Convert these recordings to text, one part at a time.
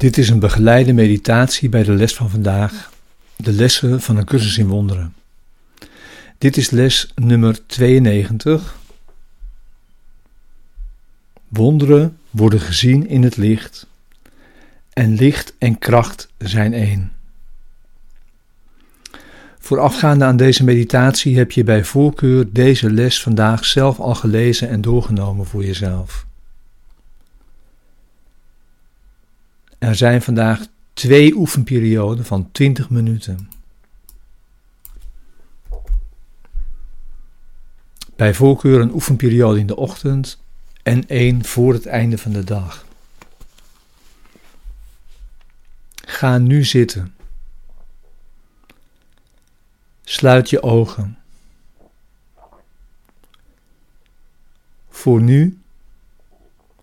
Dit is een begeleide meditatie bij de les van vandaag, de lessen van een cursus in wonderen. Dit is les nummer 92. Wonderen worden gezien in het licht en licht en kracht zijn één. Voorafgaande aan deze meditatie heb je bij voorkeur deze les vandaag zelf al gelezen en doorgenomen voor jezelf. Er zijn vandaag twee oefenperioden van 20 minuten. Bij voorkeur een oefenperiode in de ochtend en één voor het einde van de dag. Ga nu zitten. Sluit je ogen. Voor nu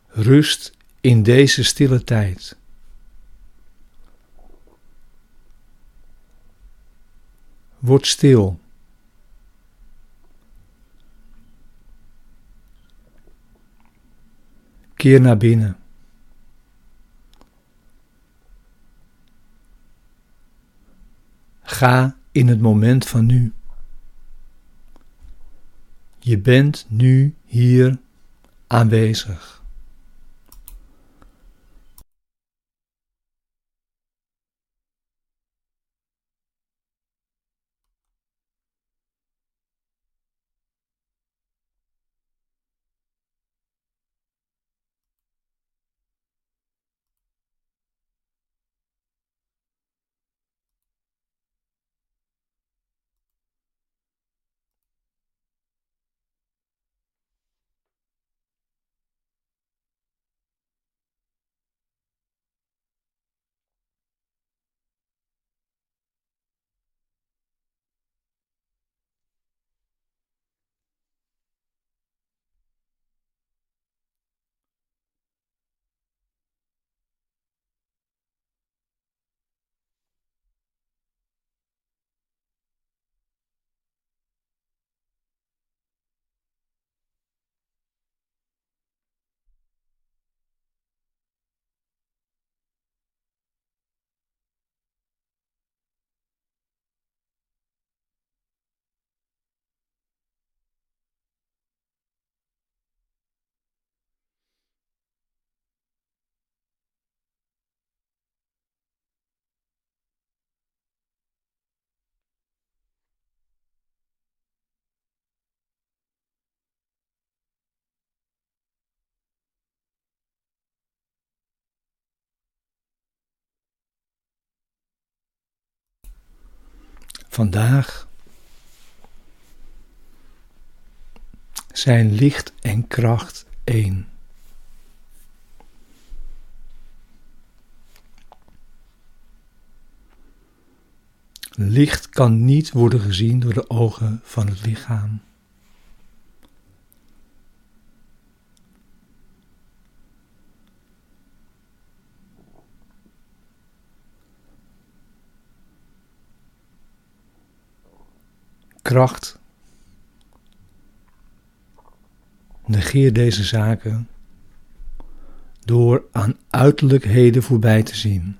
rust in deze stille tijd. Word stil. Keer naar binnen. Ga in het moment van nu. Je bent nu hier aanwezig. Vandaag zijn licht en kracht één. Licht kan niet worden gezien door de ogen van het lichaam. Kracht. Negeer deze zaken door aan uiterlijkheden voorbij te zien.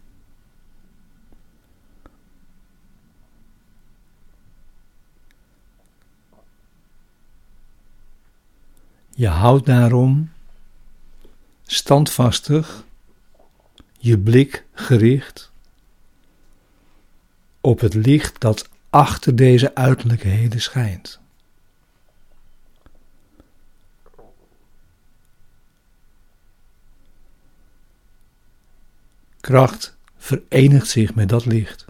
Je houdt daarom standvastig je blik gericht op het licht dat achter deze uiterlijkheden schijnt. Kracht verenigt zich met dat licht.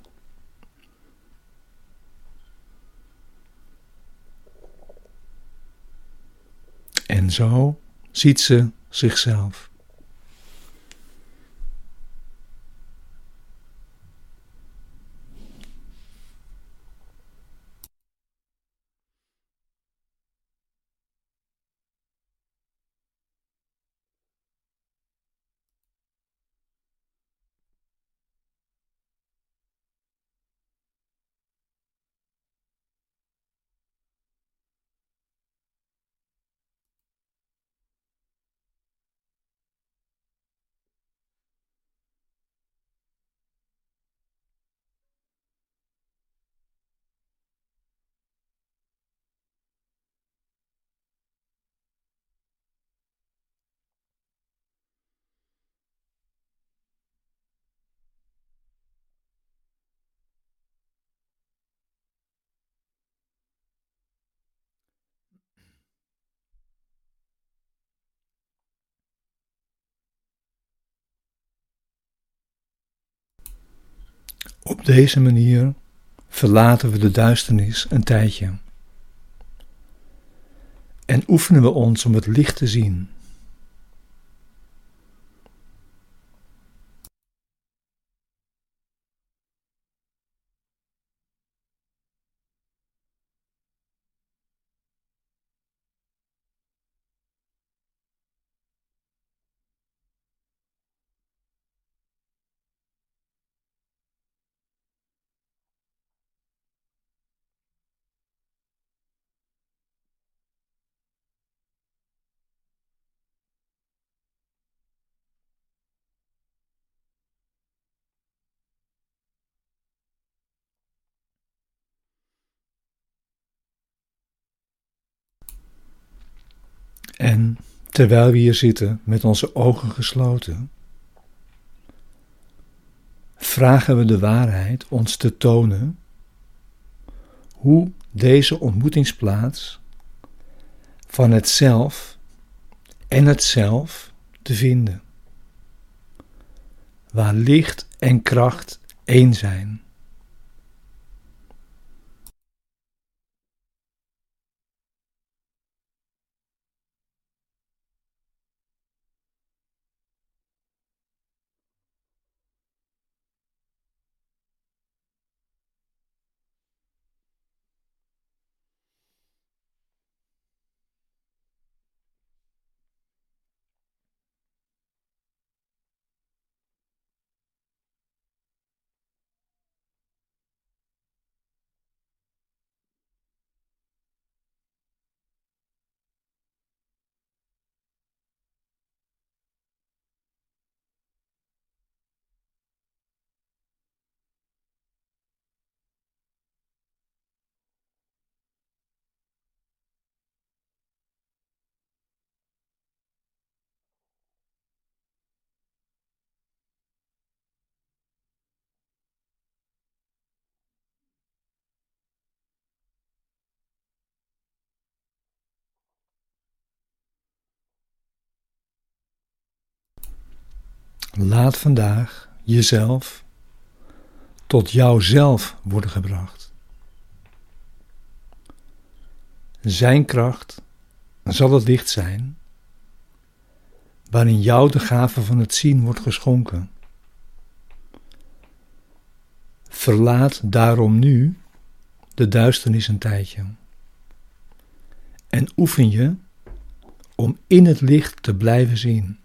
En zo ziet ze zichzelf. Op deze manier verlaten we de duisternis een tijdje en oefenen we ons om het licht te zien. En terwijl we hier zitten met onze ogen gesloten, vragen we de waarheid ons te tonen hoe deze ontmoetingsplaats van het zelf en het zelf te vinden, waar licht en kracht één zijn. Laat vandaag jezelf tot jouzelf worden gebracht. Zijn kracht zal het licht zijn waarin jou de gave van het zien wordt geschonken. Verlaat daarom nu de duisternis een tijdje en oefen je om in het licht te blijven zien.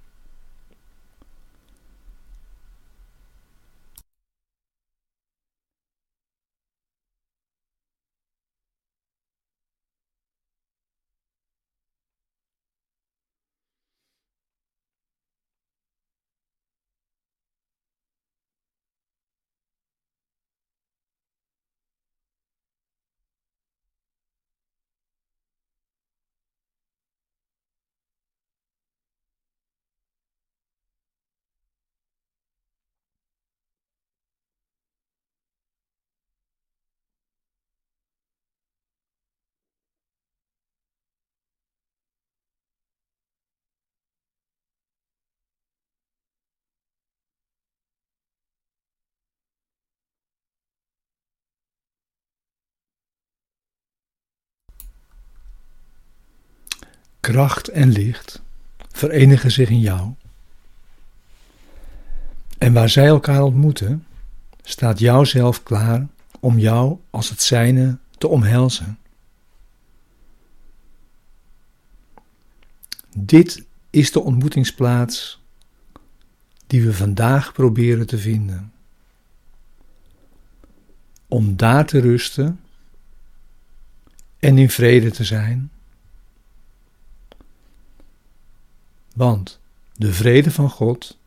Kracht en licht verenigen zich in jou. En waar zij elkaar ontmoeten, staat jouzelf klaar om jou als het zijne te omhelzen. Dit is de ontmoetingsplaats die we vandaag proberen te vinden. Om daar te rusten en in vrede te zijn Want de vrede van God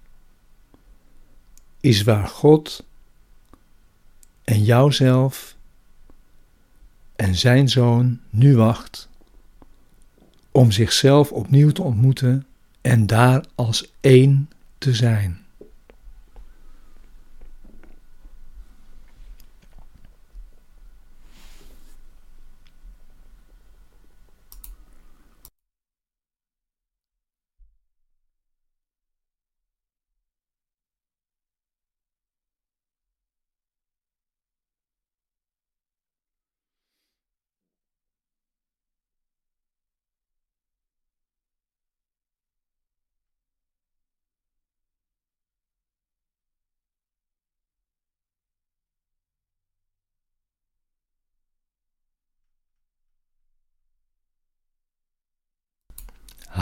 is waar God en jouzelf en zijn zoon nu wacht om zichzelf opnieuw te ontmoeten en daar als één te zijn.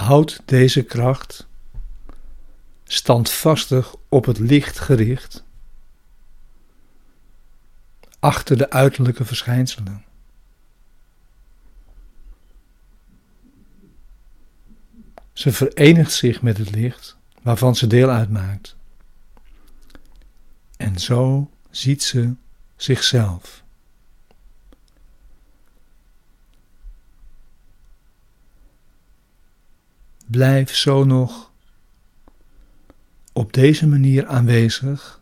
Houd deze kracht standvastig op het licht gericht, achter de uiterlijke verschijnselen. Ze verenigt zich met het licht waarvan ze deel uitmaakt. En zo ziet ze zichzelf. Blijf zo nog op deze manier aanwezig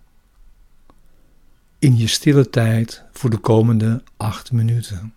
in je stille tijd voor de komende acht minuten.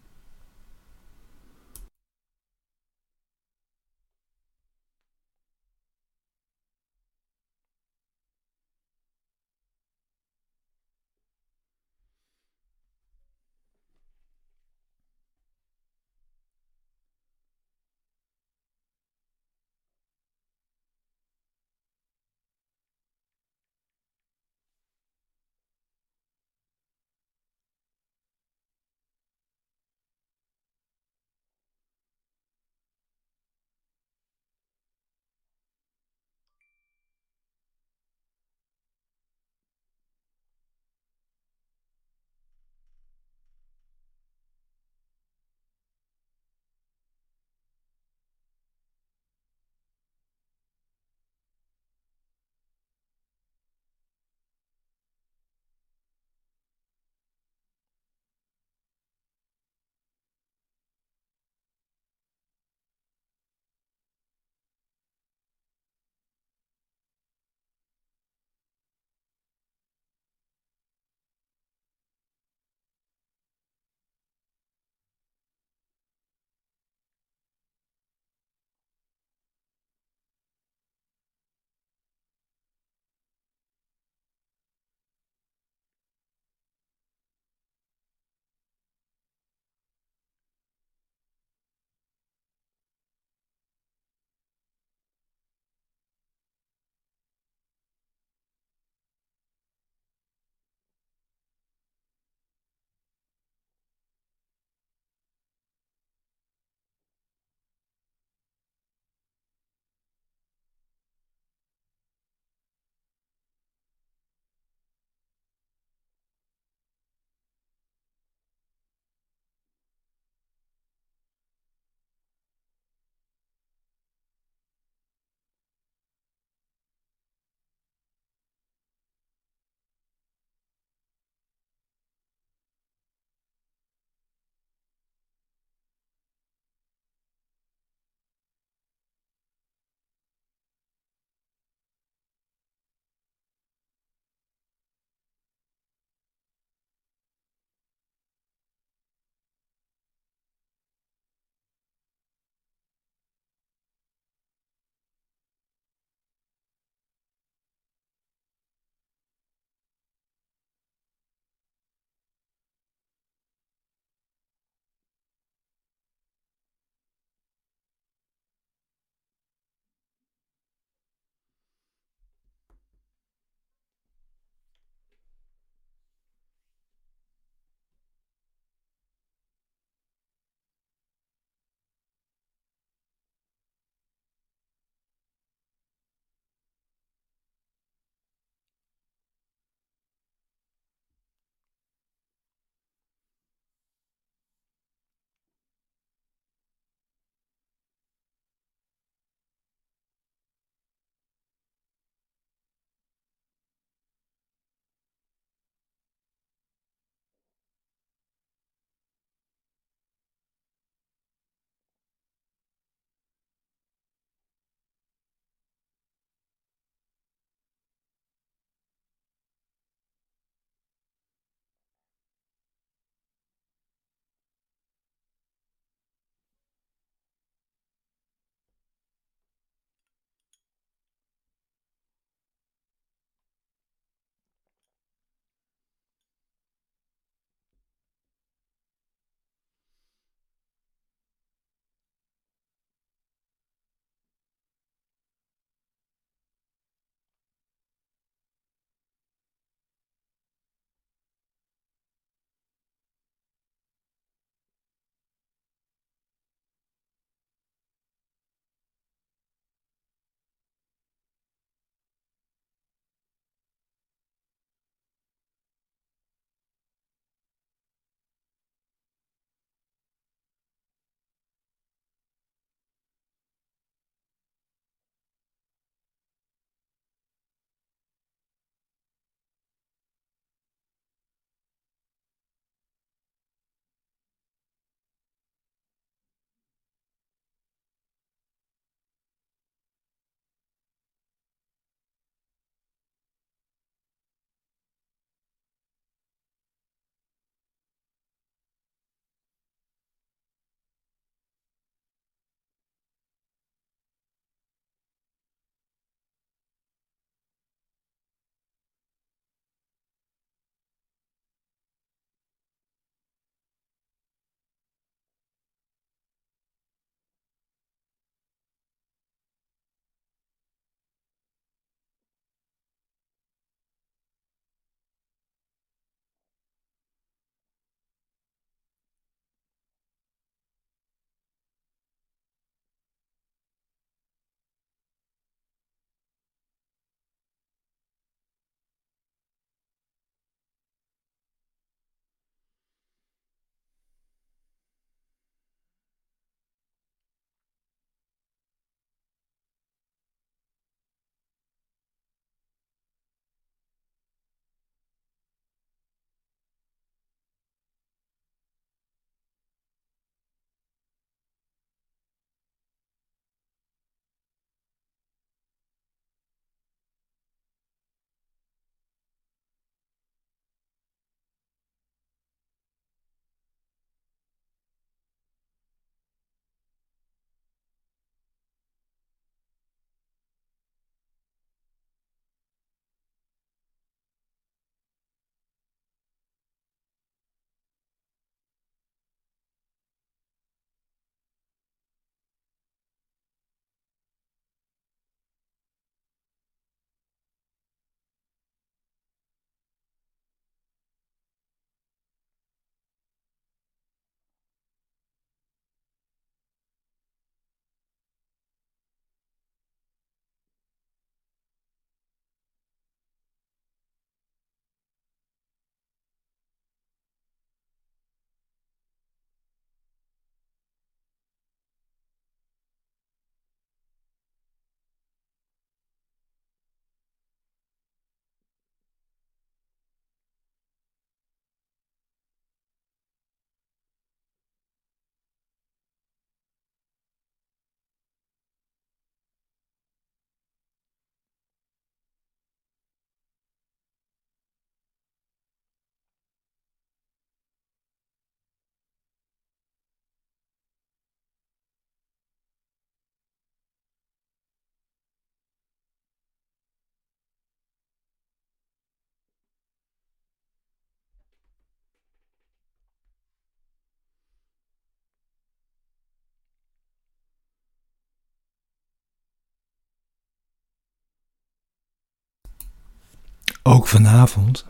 Ook vanavond,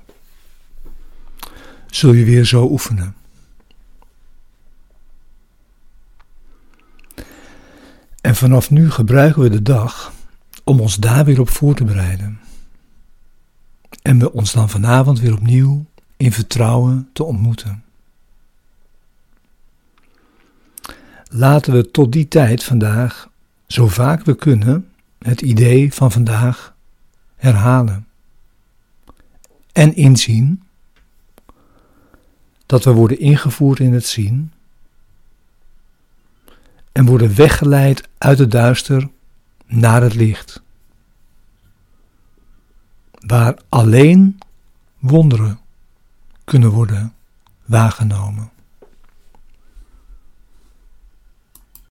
zul je weer zo oefenen. En vanaf nu gebruiken we de dag om ons daar weer op voor te bereiden. En we ons dan vanavond weer opnieuw in vertrouwen te ontmoeten. Laten we tot die tijd vandaag, zo vaak we kunnen, het idee van vandaag herhalen. En inzien dat we worden ingevoerd in het zien en worden weggeleid uit het duister naar het licht, waar alleen wonderen kunnen worden waargenomen.